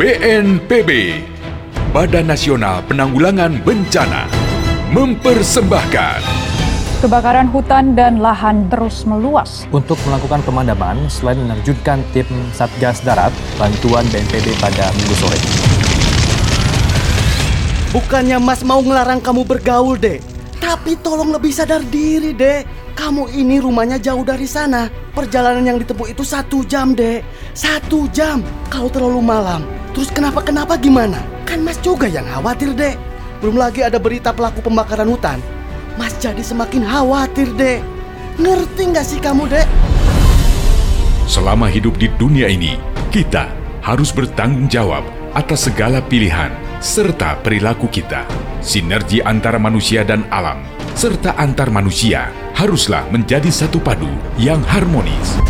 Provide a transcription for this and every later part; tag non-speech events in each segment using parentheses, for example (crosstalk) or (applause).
BNPB, Badan Nasional Penanggulangan Bencana, mempersembahkan Kebakaran hutan dan lahan terus meluas. Untuk melakukan pemadaman, selain menerjunkan tim Satgas Darat, bantuan BNPB pada minggu sore. Bukannya Mas mau ngelarang kamu bergaul, Dek. Tapi tolong lebih sadar diri, Dek. Kamu ini rumahnya jauh dari sana. Perjalanan yang ditempuh itu satu jam, Dek. Satu jam. Kalau terlalu malam, terus kenapa-kenapa gimana? Kan Mas juga yang khawatir, Dek. Belum lagi ada berita pelaku pembakaran hutan. Mas jadi semakin khawatir, Dek. Ngerti nggak sih kamu, Dek? Selama hidup di dunia ini, kita harus bertanggung jawab atas segala pilihan serta perilaku kita. Sinergi antara manusia dan alam, serta antar manusia, haruslah menjadi satu padu yang harmonis.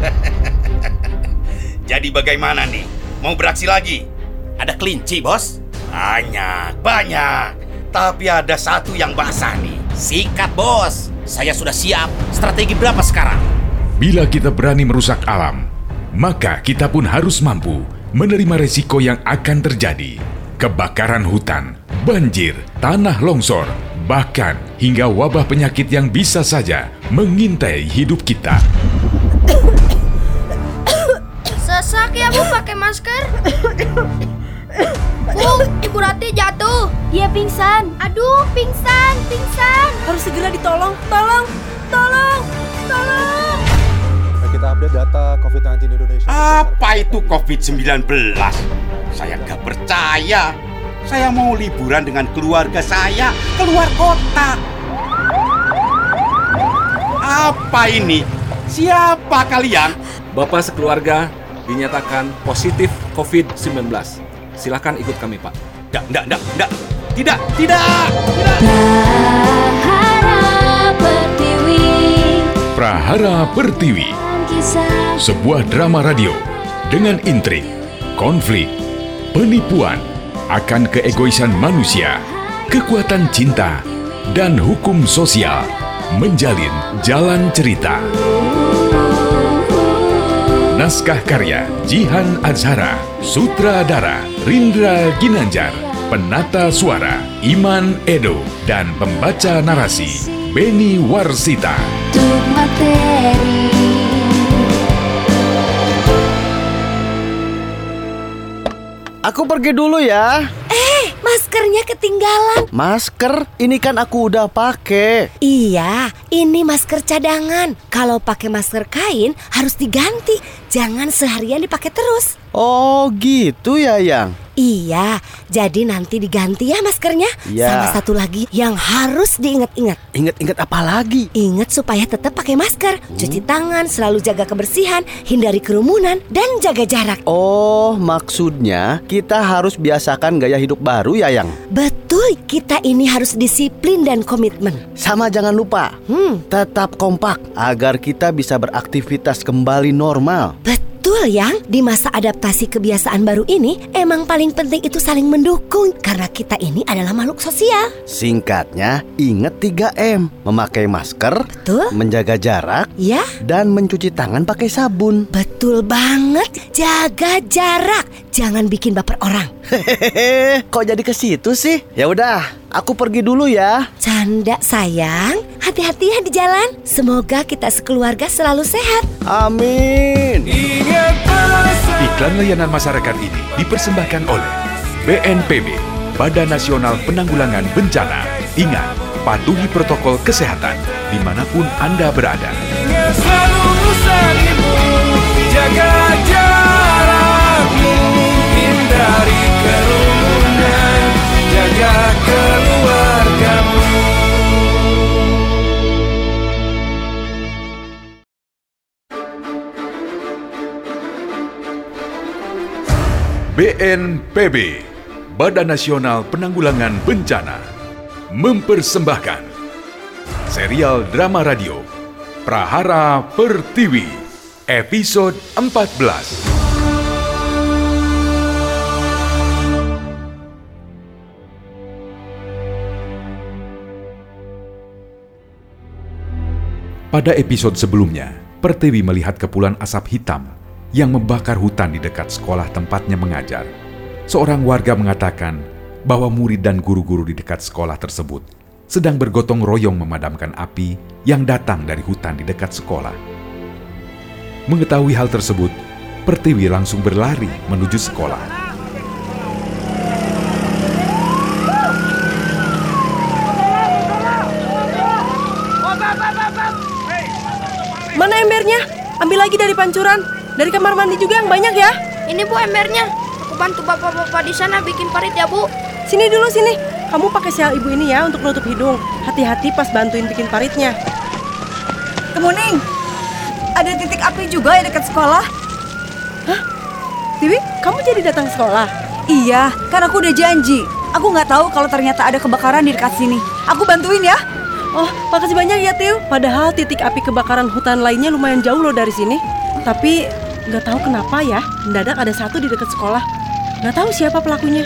(laughs) Jadi bagaimana nih? Mau beraksi lagi? Ada kelinci, bos? Banyak, banyak. Tapi ada satu yang basah nih. Sikat, bos. Saya sudah siap. Strategi berapa sekarang? Bila kita berani merusak alam, maka kita pun harus mampu menerima resiko yang akan terjadi. Kebakaran hutan, banjir, tanah longsor, bahkan hingga wabah penyakit yang bisa saja mengintai hidup kita. Sesak ya Bu pakai masker. Bu, Ibu Rati jatuh. Dia pingsan. Aduh, pingsan, pingsan. Harus segera ditolong. Tolong, tolong, tolong. Kita update data COVID-19 Indonesia. Apa itu COVID-19? Saya gak percaya. Saya mau liburan dengan keluarga saya keluar kota. Apa ini? Siapa kalian? Bapak sekeluarga dinyatakan positif COVID-19. Silakan ikut kami, Pak. Tidak, tidak, tidak, tidak. Tidak, tidak. Prahara Pertiwi, sebuah drama radio dengan intrik, konflik, penipuan, akan keegoisan manusia, kekuatan cinta, dan hukum sosial menjalin jalan cerita. Naskah karya Jihan Azhara, sutradara Rindra Ginanjar, penata suara Iman Edo, dan pembaca narasi Beni Warsita. Aku pergi dulu ya. Eh, maskernya ketinggalan. Masker? Ini kan aku udah pakai. Iya, ini masker cadangan. Kalau pakai masker kain harus diganti. Jangan seharian dipakai terus. Oh, gitu ya, Yang. Iya, jadi nanti diganti ya maskernya. Iya. Sama satu lagi yang harus diingat-ingat. Ingat-ingat apa lagi? Ingat supaya tetap pakai masker, cuci tangan, selalu jaga kebersihan, hindari kerumunan, dan jaga jarak. Oh, maksudnya kita harus biasakan gaya hidup baru ya, Yang? Betul, kita ini harus disiplin dan komitmen. Sama jangan lupa, Hmm, tetap kompak agar kita bisa beraktivitas kembali normal. betul yang di masa adaptasi kebiasaan baru ini emang paling penting itu saling mendukung karena kita ini adalah makhluk sosial. Singkatnya, ingat 3M. Memakai masker, Betul? menjaga jarak, Ya, dan mencuci tangan pakai sabun. betul banget. Jaga jarak, jangan bikin baper orang. Hehehe, kok jadi ke situ sih? Ya udah, aku pergi dulu ya. Canda sayang, hati-hati ya di jalan. Semoga kita sekeluarga selalu sehat. Amin. Iklan layanan masyarakat ini dipersembahkan oleh BNPB, Badan Nasional Penanggulangan Bencana. Ingat, patuhi protokol kesehatan di mana pun Anda berada. BNPB, Badan Nasional Penanggulangan Bencana, mempersembahkan serial drama radio Prahara Pertiwi, episode 14. Pada episode sebelumnya, Pertiwi melihat kepulan asap hitam yang membakar hutan di dekat sekolah tempatnya mengajar. seorang warga mengatakan bahwa murid dan guru-guru di dekat sekolah tersebut sedang bergotong royong memadamkan api yang datang dari hutan di dekat sekolah. Mengetahui hal tersebut, Pertiwi langsung berlari menuju sekolah. Mana embernya? Ambil lagi dari pancuran. Dari kamar mandi juga yang banyak ya. Ini bu embernya. Aku bantu bapak-bapak di sana bikin parit ya bu. Sini dulu sini. Kamu pakai sial ibu ini ya untuk nutup hidung. Hati-hati pas bantuin bikin paritnya. Kemuning, ada titik api juga ya dekat sekolah. Hah? Tiwi, kamu jadi datang sekolah? Iya, kan aku udah janji. Aku nggak tahu kalau ternyata ada kebakaran di dekat sini. Aku bantuin ya. Oh, makasih banyak ya, Tiu. Padahal titik api kebakaran hutan lainnya lumayan jauh loh dari sini. Tapi nggak tahu kenapa ya, mendadak ada satu di dekat sekolah. Nggak tahu siapa pelakunya.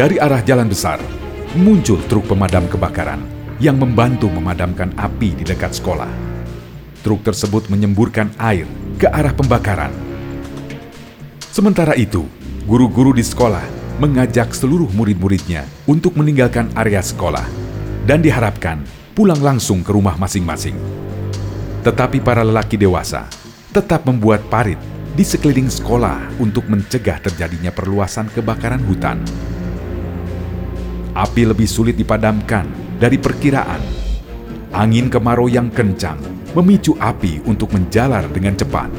Dari arah jalan besar, muncul truk pemadam kebakaran yang membantu memadamkan api di dekat sekolah. Truk tersebut menyemburkan air ke arah pembakaran. Sementara itu, guru-guru di sekolah mengajak seluruh murid-muridnya untuk meninggalkan area sekolah dan diharapkan pulang langsung ke rumah masing-masing. Tetapi para lelaki dewasa tetap membuat parit di sekeliling sekolah untuk mencegah terjadinya perluasan kebakaran hutan. Api lebih sulit dipadamkan dari perkiraan. Angin kemarau yang kencang memicu api untuk menjalar dengan cepat.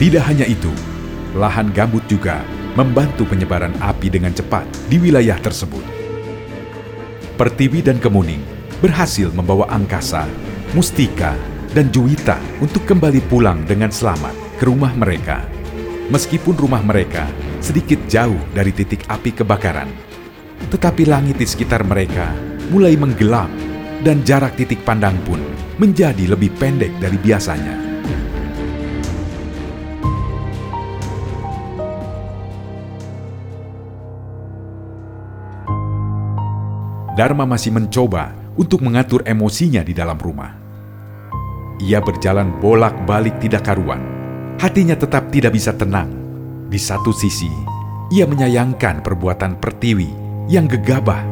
Tidak hanya itu, lahan gambut juga membantu penyebaran api dengan cepat di wilayah tersebut. Pertiwi dan Kemuning berhasil membawa Angkasa, Mustika, dan Juwita untuk kembali pulang dengan selamat ke rumah mereka. Meskipun rumah mereka sedikit jauh dari titik api kebakaran, tetapi langit di sekitar mereka mulai menggelap dan jarak titik pandang pun menjadi lebih pendek dari biasanya. Dharma masih mencoba untuk mengatur emosinya di dalam rumah. Ia berjalan bolak-balik tidak karuan. Hatinya tetap tidak bisa tenang. Di satu sisi, ia menyayangkan perbuatan Pertiwi yang gegabah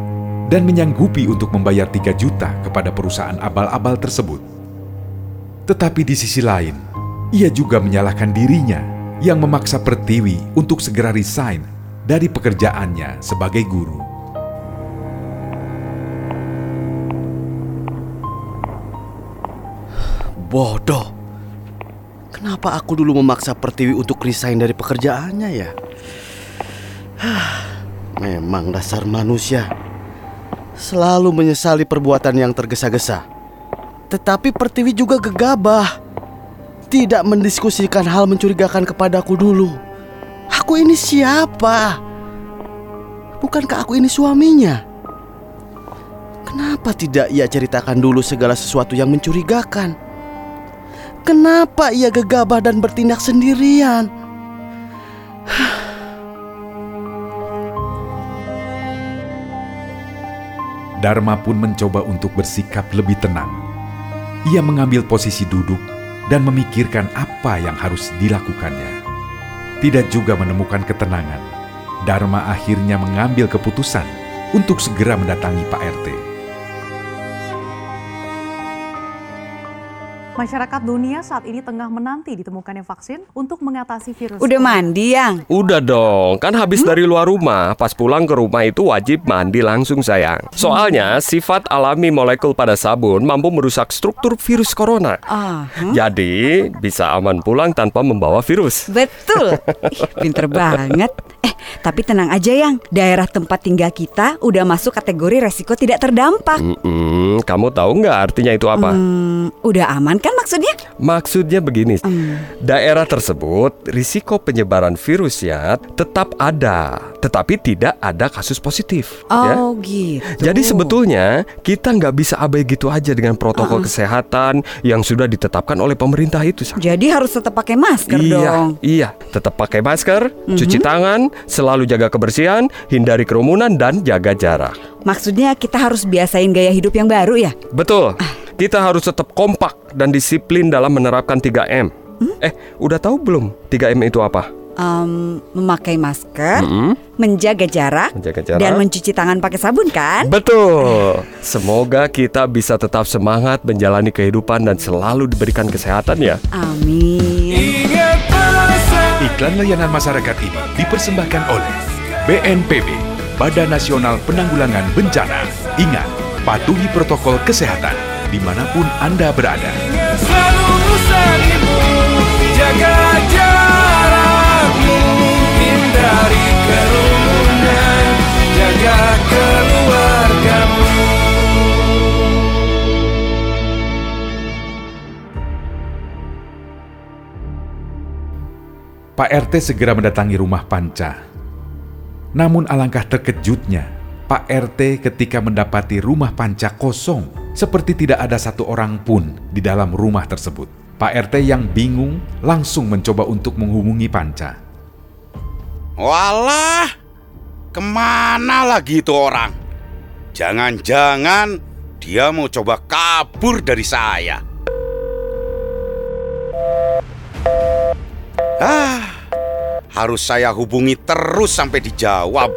dan menyanggupi untuk membayar 3 juta kepada perusahaan abal-abal tersebut. Tetapi di sisi lain, ia juga menyalahkan dirinya yang memaksa Pertiwi untuk segera resign dari pekerjaannya sebagai guru. Bodoh. Kenapa aku dulu memaksa Pertiwi untuk resign dari pekerjaannya ya? Memang dasar manusia selalu menyesali perbuatan yang tergesa-gesa. Tetapi Pertiwi juga gegabah. Tidak mendiskusikan hal mencurigakan kepadaku dulu. Aku ini siapa? Bukankah aku ini suaminya? Kenapa tidak ia ceritakan dulu segala sesuatu yang mencurigakan? Kenapa ia gegabah dan bertindak sendirian? Dharma pun mencoba untuk bersikap lebih tenang. Ia mengambil posisi duduk dan memikirkan apa yang harus dilakukannya. Tidak juga menemukan ketenangan, Dharma akhirnya mengambil keputusan untuk segera mendatangi Pak RT. Masyarakat dunia saat ini tengah menanti ditemukannya vaksin untuk mengatasi virus. Udah mandi, Yang? Udah dong, kan habis dari luar rumah, pas pulang ke rumah itu wajib mandi langsung sayang. Soalnya sifat alami molekul pada sabun mampu merusak struktur virus corona. Ah, Jadi bisa aman pulang tanpa membawa virus. Betul. Ih, pinter banget. Eh, tapi tenang aja yang daerah tempat tinggal kita udah masuk kategori resiko tidak terdampak. Mm-mm, kamu tahu nggak artinya itu apa? Hmm, udah aman kan maksudnya? Maksudnya begini, daerah tersebut risiko penyebaran virusnya tetap ada, tetapi tidak ada kasus positif. ya. Oh gitu. Jadi sebetulnya kita nggak bisa abai gitu aja dengan protokol kesehatan yang sudah ditetapkan oleh pemerintah itu. Jadi harus tetap pakai masker iya, dong. iya, tetap pakai masker, Mhm. cuci tangan, selalu jaga kebersihan, hindari kerumunan dan jaga jarak. Maksudnya kita harus biasain gaya hidup yang baru ya? Betul. Kita harus tetap kompak dan disiplin dalam menerapkan 3M. Eh, udah tahu belum 3M itu apa? Em, memakai masker, Mm-mm. menjaga jarak, Menjaga jarak. dan mencuci tangan pakai sabun kan? Betul. Semoga kita bisa tetap semangat menjalani kehidupan dan selalu diberikan kesehatan ya. Amin. Iklan layanan masyarakat ini dipersembahkan oleh BNPB, Badan Nasional Penanggulangan Bencana. Ingat, patuhi protokol kesehatan di mana pun Anda berada. Pak RT segera mendatangi rumah Panca. Namun alangkah terkejutnya, Pak RT ketika mendapati rumah Panca kosong, seperti tidak ada satu orang pun di dalam rumah tersebut. Pak RT yang bingung langsung mencoba untuk menghubungi Panca. Walah, ke mana lagi itu orang? Jangan-jangan dia mau coba kabur dari saya. Ah, harus saya hubungi terus sampai dijawab.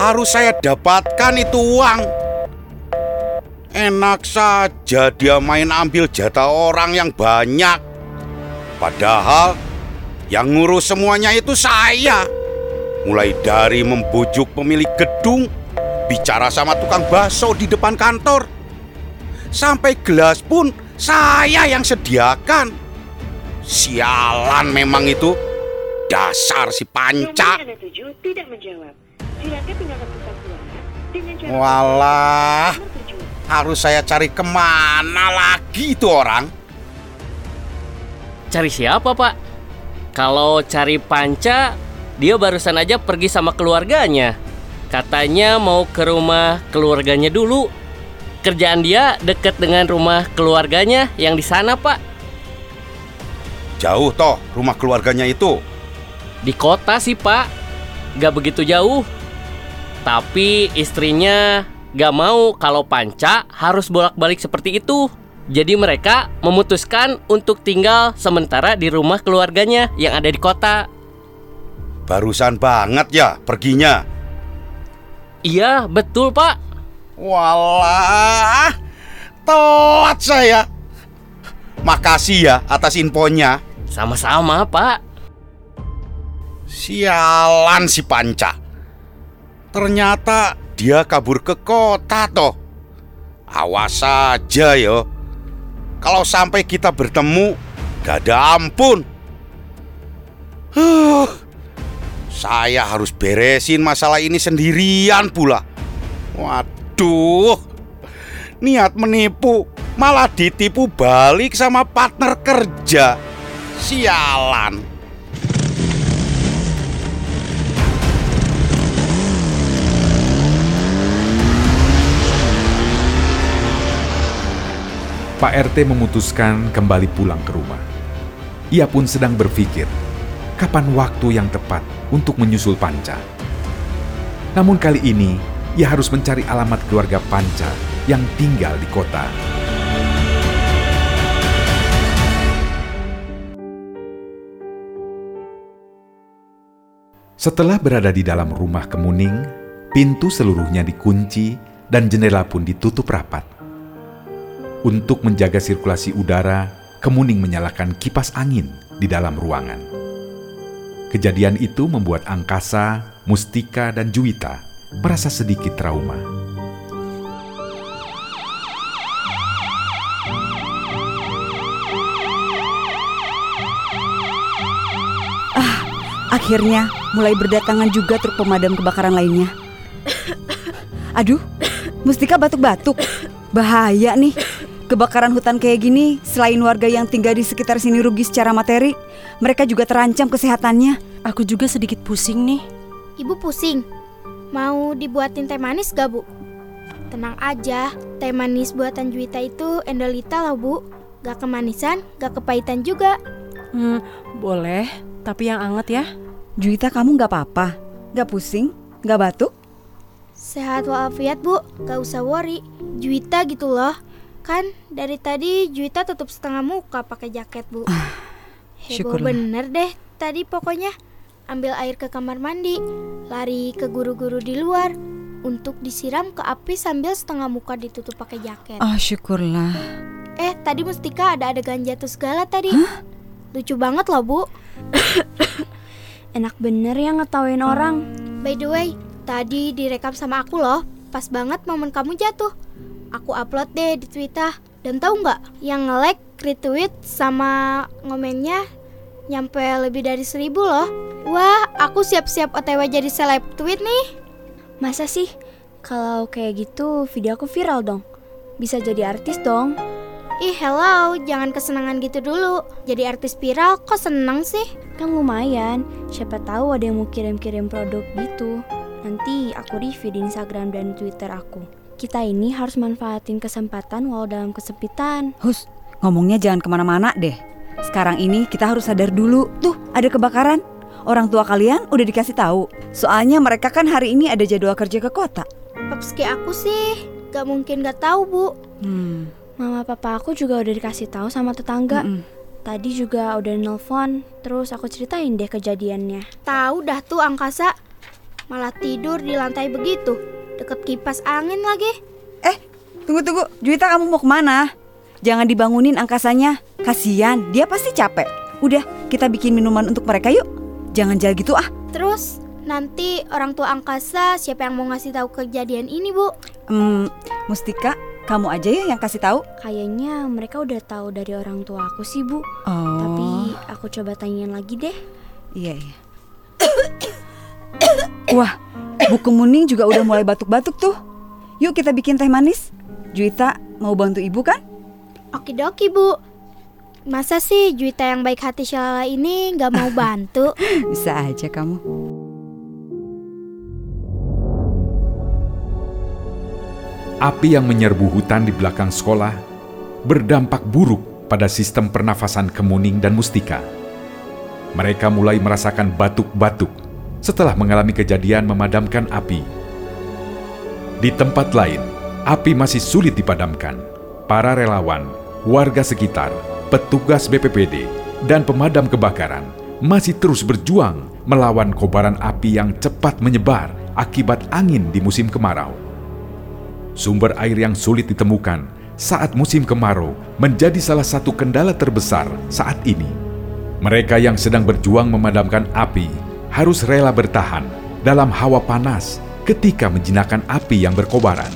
Harus saya dapatkan itu uang. Enak saja dia main ambil jatah orang yang banyak. Padahal yang ngurus semuanya itu saya. Mulai dari membujuk pemilik gedung, bicara sama tukang bakso di depan kantor. Sampai gelas pun saya yang sediakan. Sialan memang itu. Dasar si panca. Walah, harus saya cari ke mana lagi itu orang? Cari siapa, Pak? Kalau cari Panca, dia barusan aja pergi sama keluarganya. Katanya mau ke rumah keluarganya dulu. Kerjaan dia deket dengan rumah keluarganya yang di sana, Pak. Jauh toh rumah keluarganya itu. Di kota sih, Pak. Gak begitu jauh. Tapi istrinya gak mau kalau Panca harus bolak-balik seperti itu. Jadi mereka memutuskan untuk tinggal sementara di rumah keluarganya yang ada di kota. Barusan banget ya perginya. Iya, betul, Pak. Walah, telat saya. Makasih ya atas infonya. Sama-sama, Pak. Sialan si Panca. Ternyata dia kabur ke kota toh. Awas saja yo. Kalau sampai kita bertemu, gak ada ampun. Huh, saya harus beresin masalah ini sendirian pula. Waduh, niat menipu malah ditipu balik sama partner kerja. Sialan. Pak RT memutuskan kembali pulang ke rumah. Ia pun sedang berpikir, kapan waktu yang tepat untuk menyusul Panca. Namun kali ini, ia harus mencari alamat keluarga Panca yang tinggal di kota. Setelah berada di dalam rumah Kemuning, pintu seluruhnya dikunci dan jendela pun ditutup rapat. Untuk menjaga sirkulasi udara, Kemuning menyalakan kipas angin di dalam ruangan. Kejadian itu membuat Angkasa, Mustika, dan Juwita merasa sedikit trauma. Akhirnya mulai berdatangan juga truk pemadam kebakaran lainnya. (coughs) Aduh, Mustika batuk-batuk. Bahaya nih. Kebakaran hutan kayak gini, selain warga yang tinggal di sekitar sini rugi secara materi, mereka juga terancam kesehatannya. Aku juga sedikit pusing nih. Ibu pusing. Mau dibuatin teh manis gak, Bu? Tenang aja, teh manis buatan Juwita itu endolita loh, Bu. Gak kemanisan, gak kepahitan juga. Hmm, boleh, tapi yang anget ya. Juwita kamu gak apa-apa? Gak pusing? Gak batuk? Sehat walafiat, Bu. Gak usah worry. Juwita gitu loh. Kan dari tadi Juwita tutup setengah muka pakai jaket, Bu. Heboh syukurlah. bener deh tadi pokoknya. Ambil air ke kamar mandi, lari ke guru-guru di luar untuk disiram ke api sambil setengah muka ditutup pakai jaket. Oh, syukurlah. Eh, tadi Mustika ada adegan jatuh segala tadi. Lucu banget loh, Bu. (coughs) Enak bener ya ngetawain orang. By the way, tadi direkam sama aku loh. Pas banget momen kamu jatuh. Aku upload deh di Twitter. Dan tahu nggak, yang nge-like, retweet, sama ngomennya nyampe lebih dari seribu loh. Wah, aku siap-siap OTW jadi seleb tweet nih. Masa sih? Kalau kayak gitu, video aku viral dong. Bisa jadi artis dong. Ih, hello, jangan kesenangan gitu dulu. Jadi artis viral kok seneng sih? Kan lumayan, siapa tahu ada yang mau kirim-kirim produk gitu. Nanti aku review di Instagram dan Twitter aku. Kita ini harus manfaatin kesempatan walau dalam kesempitan. Hus, ngomongnya jangan ke mana-mana deh. Sekarang ini kita harus sadar dulu. Tuh, ada kebakaran. Orang tua kalian udah dikasih tahu. Soalnya mereka kan hari ini ada jadwal kerja ke kota. Papski aku sih gak mungkin gak tahu bu. Hmm. Mama papa aku juga udah dikasih tahu sama tetangga. Tadi juga udah nelpon, terus aku ceritain deh kejadiannya. Tahu dah tuh angkasa. Malah tidur di lantai begitu. Deket kipas angin lagi. Eh, tunggu tunggu. Juwita kamu mau ke mana? Jangan dibangunin angkasanya. Kasian, dia pasti capek. Udah, kita bikin minuman untuk mereka yuk. Jangan jalan gitu ah. Terus nanti orang tua angkasa siapa yang mau ngasih tahu kejadian ini bu? Hmm, Mustika, kamu aja ya yang kasih tahu. Kayaknya mereka udah tahu dari orang tua aku sih bu. Oh. Tapi aku coba tanyain lagi deh. Iya iya. (coughs) Wah, Bu Kemuning juga udah mulai batuk-batuk tuh. Yuk kita bikin teh manis. Juwita mau bantu ibu kan? Okidoki bu. Masa sih Juwita yang baik hati Shalala ini gak mau (laughs) bantu? Bisa aja kamu. Api yang menyerbu hutan di belakang sekolah berdampak buruk pada sistem pernafasan Kemuning dan Mustika. Mereka mulai merasakan batuk-batuk setelah mengalami kejadian memadamkan api. Di tempat lain, api masih sulit dipadamkan. Para relawan, warga sekitar, petugas BPPD, dan pemadam kebakaran masih terus berjuang melawan kobaran api yang cepat menyebar akibat angin di musim kemarau. Sumber air yang sulit ditemukan saat musim kemarau menjadi salah satu kendala terbesar saat ini. Mereka yang sedang berjuang memadamkan api harus rela bertahan dalam hawa panas ketika menjinakkan api yang berkobaran.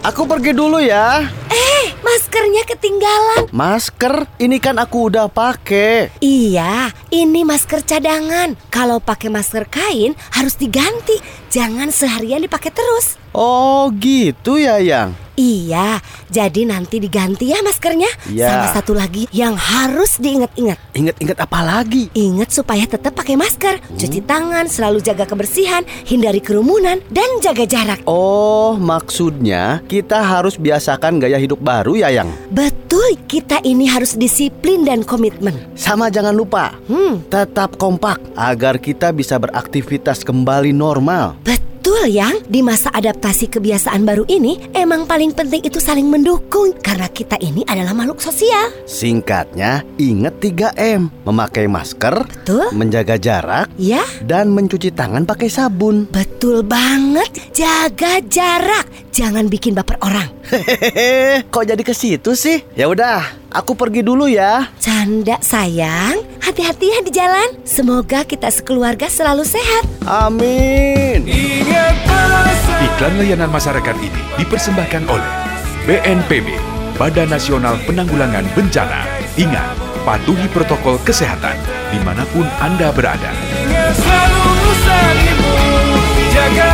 Aku pergi dulu ya. Eh, maskernya ketinggalan. Masker? Ini kan aku udah pakai. Iya, ini masker cadangan. Kalau pakai masker kain harus diganti. Jangan seharian dipakai terus. Oh, gitu ya, Yang. Iya, jadi nanti diganti ya maskernya. Iya. Sama satu lagi yang harus diingat-ingat. Ingat-ingat apa lagi? Ingat supaya tetap pakai masker, cuci tangan, selalu jaga kebersihan, hindari kerumunan, dan jaga jarak. Oh, maksudnya kita harus biasakan gaya hidup baru ya, Yang? Betul, kita ini harus disiplin dan komitmen. Sama jangan lupa, hmm. tetap kompak agar kita bisa beraktivitas kembali normal. Betul yang di masa adaptasi kebiasaan baru ini emang paling penting itu saling mendukung karena kita ini adalah makhluk sosial. Singkatnya, ingat 3M. Memakai masker, Betul. menjaga jarak, Ya, dan mencuci tangan pakai sabun. betul banget. Jaga jarak, jangan bikin baper orang. Hehehe, kok jadi ke situ sih? Ya udah, aku pergi dulu ya. Canda sayang, hati-hati ya di jalan. Semoga kita sekeluarga selalu sehat. Amin. Iklan layanan masyarakat ini dipersembahkan oleh BNPB, Badan Nasional Penanggulangan Bencana. Ingat, patuhi protokol kesehatan di mana pun Anda berada. Selalu Jaga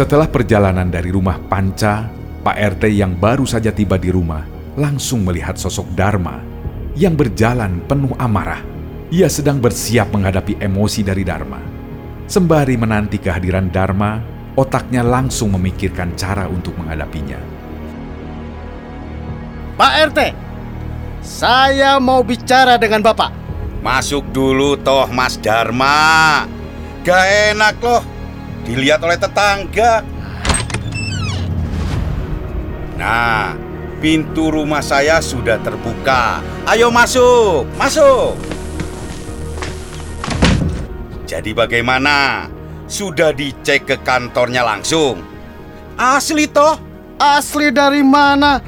Setelah perjalanan dari rumah Panca, Pak RT yang baru saja tiba di rumah langsung melihat sosok Dharma yang berjalan penuh amarah. Ia sedang bersiap menghadapi emosi dari Dharma. Sembari menanti kehadiran Dharma, otaknya langsung memikirkan cara untuk menghadapinya. Pak RT, saya mau bicara dengan Bapak. Masuk dulu toh Mas Dharma. Gak enak loh dilihat oleh tetangga. Nah, pintu rumah saya sudah terbuka. Ayo masuk, masuk. Jadi bagaimana? Sudah dicek ke kantornya langsung? Asli toh? Asli dari mana?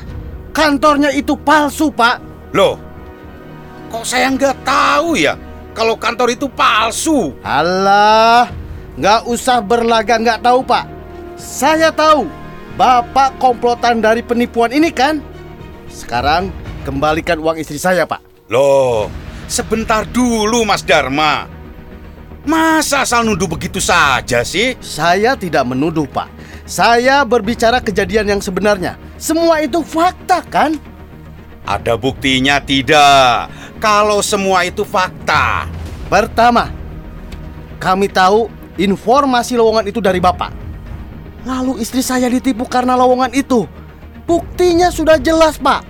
Kantornya itu palsu, Pak. Loh, kok saya nggak tahu ya kalau kantor itu palsu? Alah, nggak usah berlagak nggak tahu, Pak. Saya tahu. Bapak komplotan dari penipuan ini kan? Sekarang kembalikan uang istri saya, Pak. Loh, sebentar dulu Mas Dharma. Masa asal nuduh begitu saja sih? Saya tidak menuduh, Pak. Saya berbicara kejadian yang sebenarnya. Semua itu fakta, kan? Ada buktinya tidak? Kalau semua itu fakta. Pertama, kami tahu informasi lowongan itu dari Bapak. Lalu istri saya ditipu karena lowongan itu. Buktinya sudah jelas, Pak.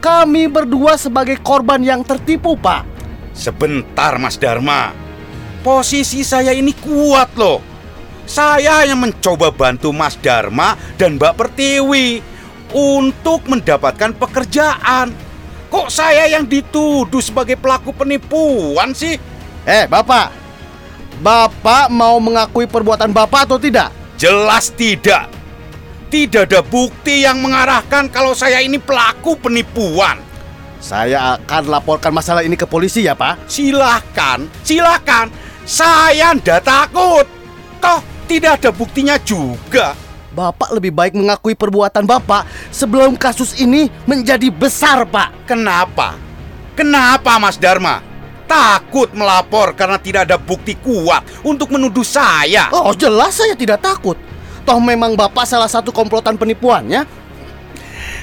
Kami berdua sebagai korban yang tertipu, Pak. Sebentar, Mas Dharma. Posisi saya ini kuat loh. Saya yang mencoba bantu Mas Dharma dan Mbak Pertiwi untuk mendapatkan pekerjaan. Kok saya yang dituduh sebagai pelaku penipuan sih? Eh, Bapak. Bapak mau mengakui perbuatan Bapak atau tidak? Jelas tidak. Tidak ada bukti yang mengarahkan kalau saya ini pelaku penipuan. Saya akan laporkan masalah ini ke polisi ya, Pak. Silahkan, silahkan. Saya ndak takut. Toh tidak ada buktinya juga. Bapak lebih baik mengakui perbuatan Bapak sebelum kasus ini menjadi besar, Pak. Kenapa? Kenapa, Mas Dharma? Takut melapor karena tidak ada bukti kuat untuk menuduh saya. Oh, jelas saya tidak takut. Toh memang Bapak salah satu komplotan penipuannya.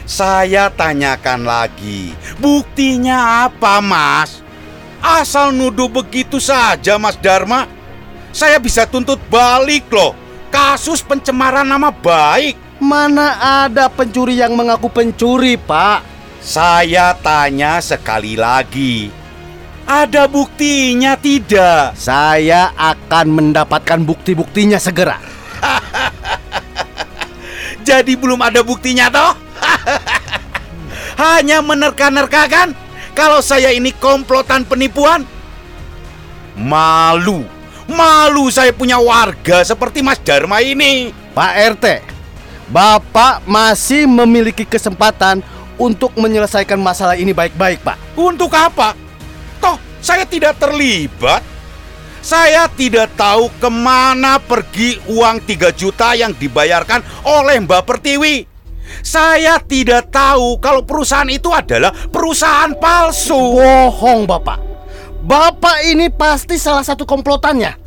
Saya tanyakan lagi, buktinya apa, Mas? Asal nuduh begitu saja, Mas Dharma. Saya bisa tuntut balik loh. Kasus pencemaran nama baik. Mana ada pencuri yang mengaku pencuri, Pak? Saya tanya sekali lagi. Ada buktinya tidak? Saya akan mendapatkan bukti-buktinya segera. (laughs) Jadi belum ada buktinya toh? (laughs) Hanya menerka-nerka kan? Kalau saya ini komplotan penipuan? Malu. Malu saya punya warga seperti Mas Dharma ini. Pak RT, Bapak masih memiliki kesempatan untuk menyelesaikan masalah ini baik-baik, Pak. Untuk apa? Saya tidak terlibat. Saya tidak tahu ke mana pergi uang 3 juta yang dibayarkan oleh Mbak Pertiwi. Saya tidak tahu kalau perusahaan itu adalah perusahaan palsu. Bohong, Bapak. Bapak ini pasti salah satu komplotannya.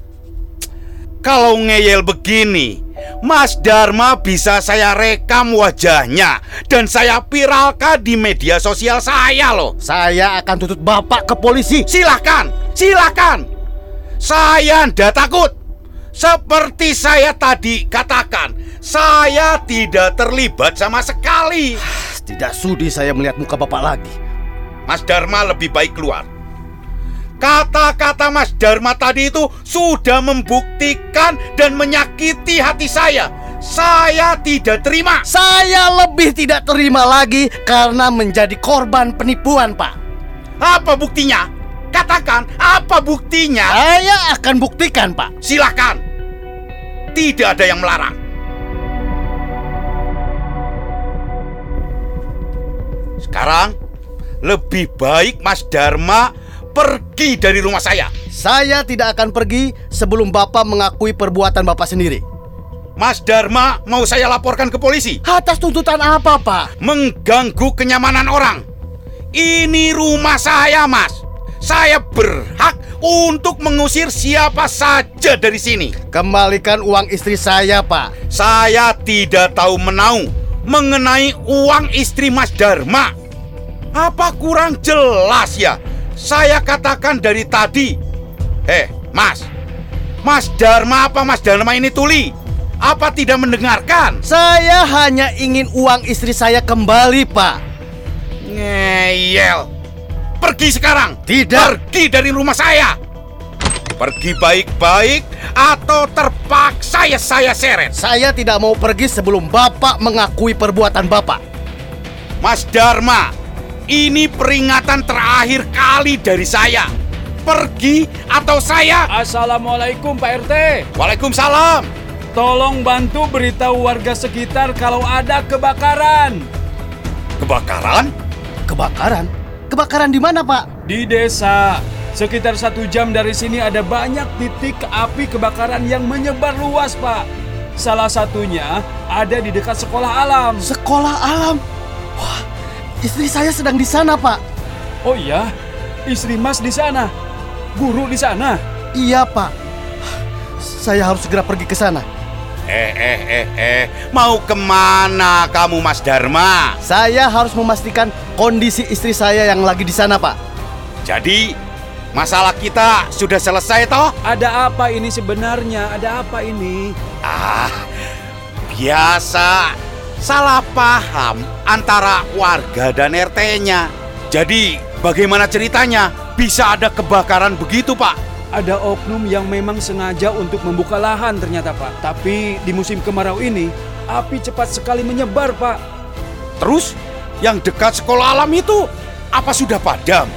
Kalau ngeyel begini, Mas Dharma bisa saya rekam wajahnya dan saya viralkan di media sosial saya loh. Saya akan tuntut Bapak ke polisi. Silahkan, silahkan. Saya ndak takut. Seperti saya tadi katakan, saya tidak terlibat sama sekali. Tidak sudi saya melihat muka Bapak lagi. Mas Dharma lebih baik keluar. Kata-kata Mas Dharma tadi itu sudah membuktikan dan menyakiti hati saya. Saya tidak terima. Saya lebih tidak terima lagi karena menjadi korban penipuan, Pak. Apa buktinya? Katakan, apa buktinya? Saya akan buktikan, Pak. Silakan. Tidak ada yang melarang. Sekarang, lebih baik Mas Dharma pergi dari rumah saya. Saya tidak akan pergi sebelum Bapak mengakui perbuatan Bapak sendiri. Mas Dharma mau saya laporkan ke polisi. Atas tuntutan apa, Pak? Mengganggu kenyamanan orang. Ini rumah saya, Mas. Saya berhak untuk mengusir siapa saja dari sini. Kembalikan uang istri saya, Pak. Saya tidak tahu menau mengenai uang istri Mas Dharma. Apa kurang jelas ya? Saya katakan dari tadi. Eh, Mas, Mas Dharma apa Mas Dharma ini tuli? Apa tidak mendengarkan? Saya hanya ingin uang istri saya kembali, Pak. Ngeyel. Pergi sekarang. Tidak. Pergi dari rumah saya. Pergi baik-baik atau terpaksa ya saya seret. Saya tidak mau pergi sebelum Bapak mengakui perbuatan Bapak. Mas Dharma, ini peringatan terakhir kali dari saya. Pergi atau saya. Assalamualaikum Pak RT. Waalaikumsalam. Tolong bantu beritahu warga sekitar kalau ada kebakaran. Kebakaran? Kebakaran? Kebakaran di mana, Pak? Di desa. Sekitar satu jam dari sini ada banyak titik api kebakaran yang menyebar luas, Pak. Salah satunya ada di dekat sekolah alam. Sekolah alam? Wah, istri saya sedang di sana, Pak. Oh iya, istri Mas di sana. Guru di sana. Iya, Pak. Saya harus segera pergi ke sana. Eh, eh, eh, eh. Mau ke mana kamu, Mas Dharma? Saya harus memastikan kondisi istri saya yang lagi di sana, Pak. Jadi, masalah kita sudah selesai toh? Ada apa ini sebenarnya? Ada apa ini? Ah, biasa. Salah paham antara warga dan RT-nya. Jadi, bagaimana ceritanya? Bisa ada kebakaran begitu, Pak? Ada oknum yang memang sengaja untuk membuka lahan ternyata Pak. Tapi di musim kemarau ini, api cepat sekali menyebar Pak. Terus, yang dekat sekolah alam itu, apa sudah padam?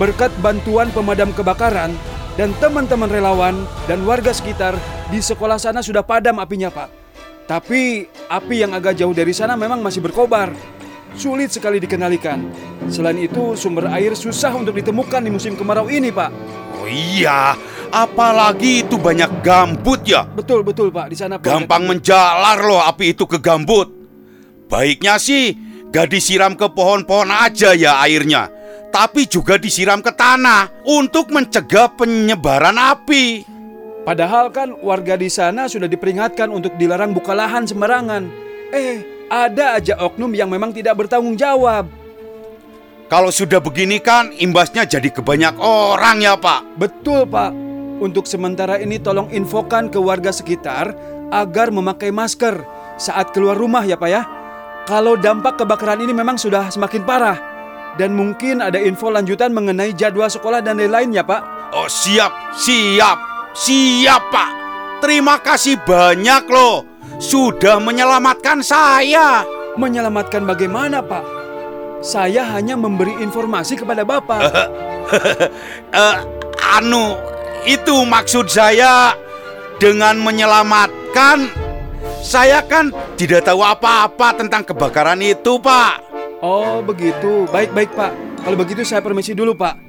Berkat bantuan pemadam kebakaran dan teman-teman relawan dan warga sekitar, di sekolah sana sudah padam apinya Pak. Tapi api yang agak jauh dari sana memang masih berkobar. Sulit sekali dikenalikan. Selain itu, sumber air susah untuk ditemukan di musim kemarau ini, Pak. Oh iya, apalagi itu banyak gambut ya. Betul, betul, Pak. Di sana Pak. Gampang menjalar loh api itu ke gambut. Baiknya sih gak disiram ke pohon-pohon aja ya airnya. Tapi juga disiram ke tanah untuk mencegah penyebaran api. Padahal kan warga di sana sudah diperingatkan untuk dilarang buka lahan sembarangan. Eh, ada aja oknum yang memang tidak bertanggung jawab. Kalau sudah begini kan imbasnya jadi ke banyak orang ya Pak. Betul Pak. Untuk sementara ini tolong infokan ke warga sekitar agar memakai masker saat keluar rumah ya Pak ya. Kalau dampak kebakaran ini memang sudah semakin parah. Dan mungkin ada info lanjutan mengenai jadwal sekolah dan lain-lain ya Pak. Oh siap, siap, siap Pak. Terima kasih banyak loh. Sudah menyelamatkan saya. Menyelamatkan bagaimana Pak? Saya hanya memberi informasi kepada Bapak. uh, (laughs) anu, itu maksud saya dengan menyelamatkan. Saya kan tidak tahu apa-apa tentang kebakaran itu, Pak. Oh, begitu. Baik-baik, Pak. Kalau begitu saya permisi dulu, Pak.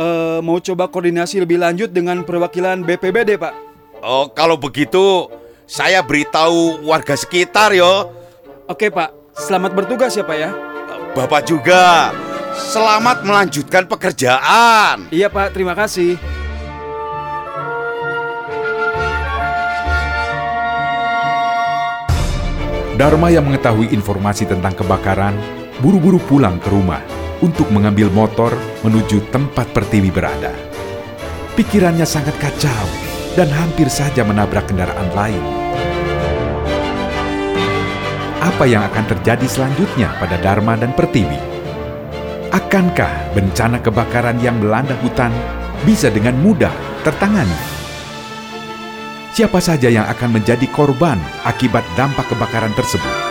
Uh, mau coba koordinasi lebih lanjut dengan perwakilan BPBD, Pak. Oh, kalau begitu saya beritahu warga sekitar yo. Oke, Pak. Selamat bertugas ya, Pak ya. Bapak juga. Selamat melanjutkan pekerjaan. Iya, Pak. Terima kasih. Dharma yang mengetahui informasi tentang kebakaran buru-buru pulang ke rumah untuk mengambil motor menuju tempat Pertiwi berada. Pikirannya sangat kacau dan hampir saja menabrak kendaraan lain. Apa yang akan terjadi selanjutnya pada Dharma dan Pertiwi? Akankah bencana kebakaran yang melanda hutan bisa dengan mudah tertangani? Siapa saja yang akan menjadi korban akibat dampak kebakaran tersebut?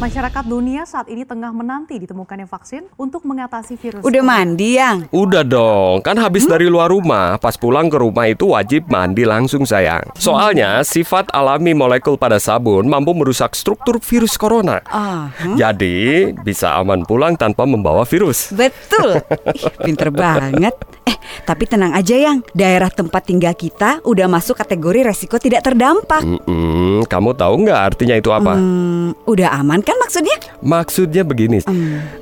Masyarakat dunia saat ini tengah menanti ditemukannya vaksin untuk mengatasi virus. Udah mandi, Yang? Udah dong, kan habis hmm? dari luar rumah, pas pulang ke rumah itu wajib mandi langsung sayang. Soalnya sifat alami molekul pada sabun mampu merusak struktur virus corona. Ah, hmm? Jadi bisa aman pulang tanpa membawa virus. Betul, (laughs) Ih, pinter banget. Eh, tapi tenang aja yang daerah tempat tinggal kita udah masuk kategori resiko tidak terdampak. Mm -mm, kamu tahu nggak artinya itu apa? Hmm, udah aman kan maksudnya? Maksudnya begini,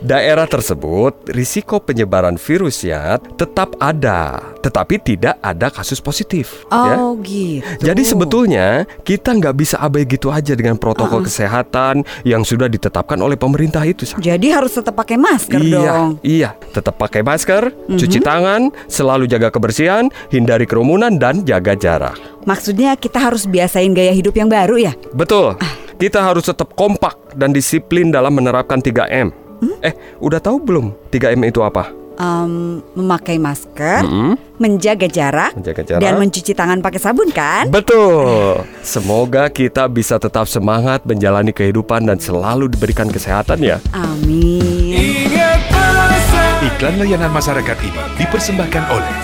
daerah tersebut risiko penyebaran virusnya tetap ada, tetapi tidak ada kasus positif. ya. Oh gitu. Jadi sebetulnya kita nggak bisa abai gitu aja dengan protokol kesehatan yang sudah ditetapkan oleh pemerintah itu. Sang. Jadi harus tetap pakai masker iya, dong. iya, tetap pakai masker, Mhm. cuci tangan, selalu jaga kebersihan, hindari kerumunan dan jaga jarak. Maksudnya kita harus biasain gaya hidup yang baru ya? Betul. Kita harus tetap kompak dan disiplin dalam menerapkan 3M. Hmm? Eh, udah tahu belum 3M itu apa? Em, memakai masker, Mm-mm. menjaga jarak, Menjaga jarak. dan mencuci tangan pakai sabun kan? Betul. Semoga kita bisa tetap semangat menjalani kehidupan dan selalu diberikan kesehatan ya. Amin. Iklan layanan masyarakat ini dipersembahkan oleh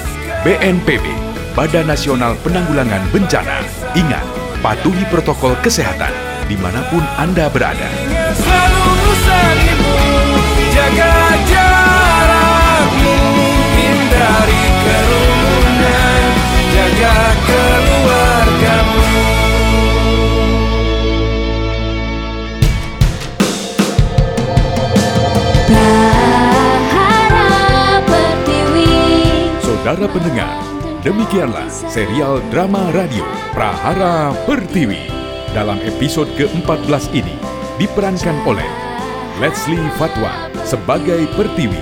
BNPB, Badan Nasional Penanggulangan Bencana. Ingat, patuhi protokol kesehatan di mana pun Anda berada. Selalu bersamamu, jaga jarakmu, hindari kerumunan, jaga keluargamu. Saudara pendengar, demikianlah serial drama radio Prahara Pertiwi. Dalam episode ke-14 ini diperankan oleh Leslie Fatwa sebagai Pertiwi,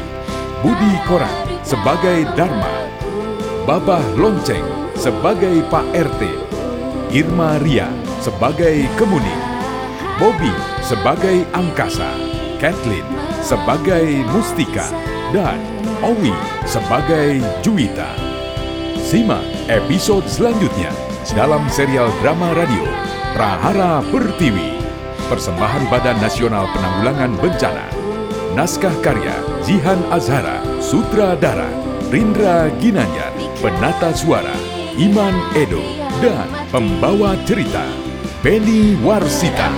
Budi Koran sebagai Dharma, Babah Lonceng sebagai Pak RT, Irma Ria sebagai Kemuning, Bobby sebagai Angkasa, Kathleen sebagai Mustika, dan Owi sebagai Juwita. Simak episode selanjutnya dalam serial drama radio Prahara Pertiwi. Persembahan Badan Nasional Penanggulangan Bencana. Naskah karya Zihan Azhara, Sutradara Rindra Ginanjar, Penata Suara Iman Edo, dan pembawa cerita Benny Warsita.